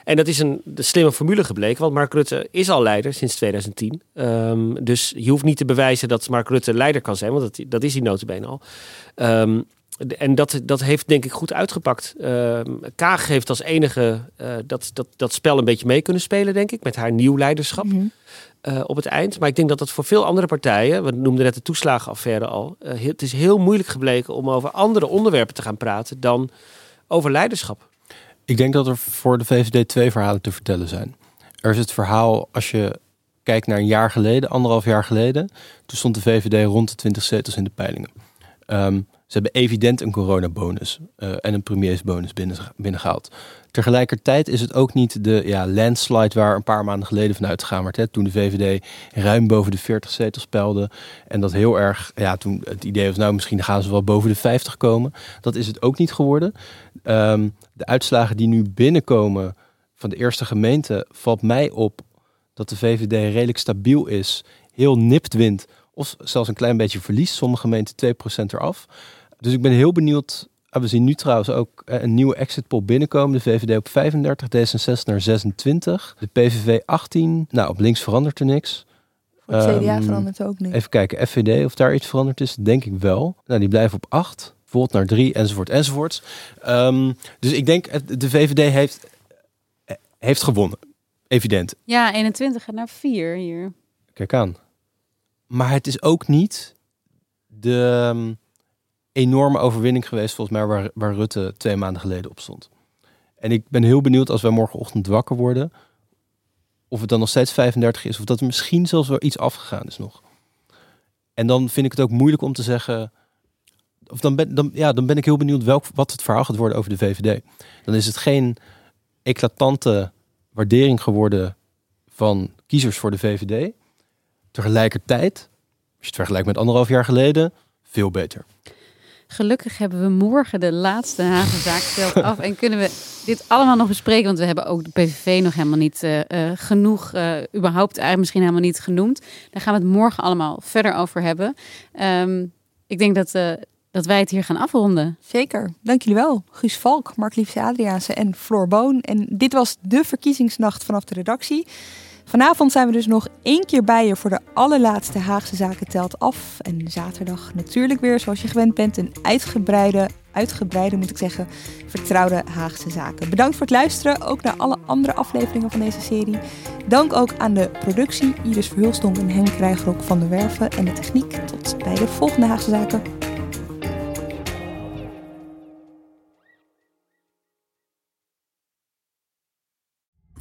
en dat is een de slimme formule gebleken, want Mark Rutte is al leider sinds 2010. Ehm, dus je hoeft niet te bewijzen dat Mark Rutte leider kan zijn, want dat, dat is hij notabene al. De- en dat, dat heeft denk ik goed uitgepakt. Ehm, Kaag heeft als enige eh, dat, dat, dat spel een beetje mee kunnen spelen, denk ik, met haar nieuw leiderschap eh, op het eind. Maar ik denk dat dat voor veel andere partijen, we noemden net de toeslagenaffaire al, eh, heel- het is heel moeilijk gebleken om over andere onderwerpen te gaan praten dan over leiderschap. Ik denk dat er voor de VVD twee verhalen te vertellen zijn. Er is het verhaal, als je kijkt naar een jaar geleden, anderhalf jaar geleden, toen stond de VVD rond de 20 zetels in de peilingen. Ehm, ze hebben evident een coronabonus eh, en een premiersbonus binnen, binnengehaald. Tegelijkertijd is het ook niet de ja, landslide waar een paar maanden geleden vanuit gegaan werd. Hè, toen de VVD ruim boven de 40 zetels peilde. En dat heel erg, ja, toen het idee was, nou misschien gaan ze wel boven de 50 komen. Dat is het ook niet geworden. Ehm, de uitslagen die nu binnenkomen van de eerste gemeente, valt mij op dat de VVD redelijk stabiel is. Heel nipt wint. Of zelfs een klein beetje verliest. Sommige gemeenten 2% eraf. Dus ik ben heel benieuwd. Ah, we zien nu trouwens ook eh, een nieuwe exit poll binnenkomen. De VVD op 35, D66 naar 26. De PVV 18. Nou, op links verandert er niks. Voor het CDA Ehm, verandert ook niks. Even kijken, FVD, of daar iets veranderd is, denk ik wel. Nou, die blijven op 8. Volt naar 3, enzovoort, enzovoort. Ehm, dus ik denk, de VVD heeft, eh, heeft gewonnen. Evident. Ja, 21 gaat naar 4 hier. Kijk aan. Maar het is ook niet de, ehm, enorme overwinning geweest, volgens mij, waar, waar Rutte twee maanden geleden op stond. En ik ben heel benieuwd als wij morgenochtend wakker worden, of het dan nog steeds 35 is, of dat er misschien zelfs wel iets afgegaan is nog. En dan vind ik het ook moeilijk om te zeggen. Of dan ben, dan, ja, dan ben ik heel benieuwd welk, wat het verhaal gaat worden over de VVD. Dan is het geen eclatante waardering geworden van kiezers voor de VVD. Tegelijkertijd, als je het vergelijkt met anderhalf jaar geleden, veel beter. Gelukkig hebben we morgen de laatste Hagenzaak stelt af. En kunnen we dit allemaal nog bespreken. Want we hebben ook de PVV nog helemaal niet uh, uh, genoeg, uh, überhaupt eigenlijk misschien helemaal niet genoemd. Daar gaan we het morgen allemaal verder over hebben. Um, ik denk dat, dat wij het hier gaan afronden. Zeker. Dank jullie wel. Guus Valk, Mark Liefse Adriaanse en Floor Boon. En dit was de verkiezingsnacht vanaf de redactie. Vanavond zijn we dus nog één keer bij je voor de allerlaatste Haagse Zaken telt af. En zaterdag natuurlijk weer, zoals je gewend bent, een uitgebreide, uitgebreide moet ik zeggen, vertrouwde Haagse Zaken. Bedankt voor het luisteren, ook naar alle andere afleveringen van deze serie. Dank ook aan de productie, Iris Verhulstonk en Henk Krijgerok van de Werven en de techniek. Tot bij de volgende Haagse Zaken.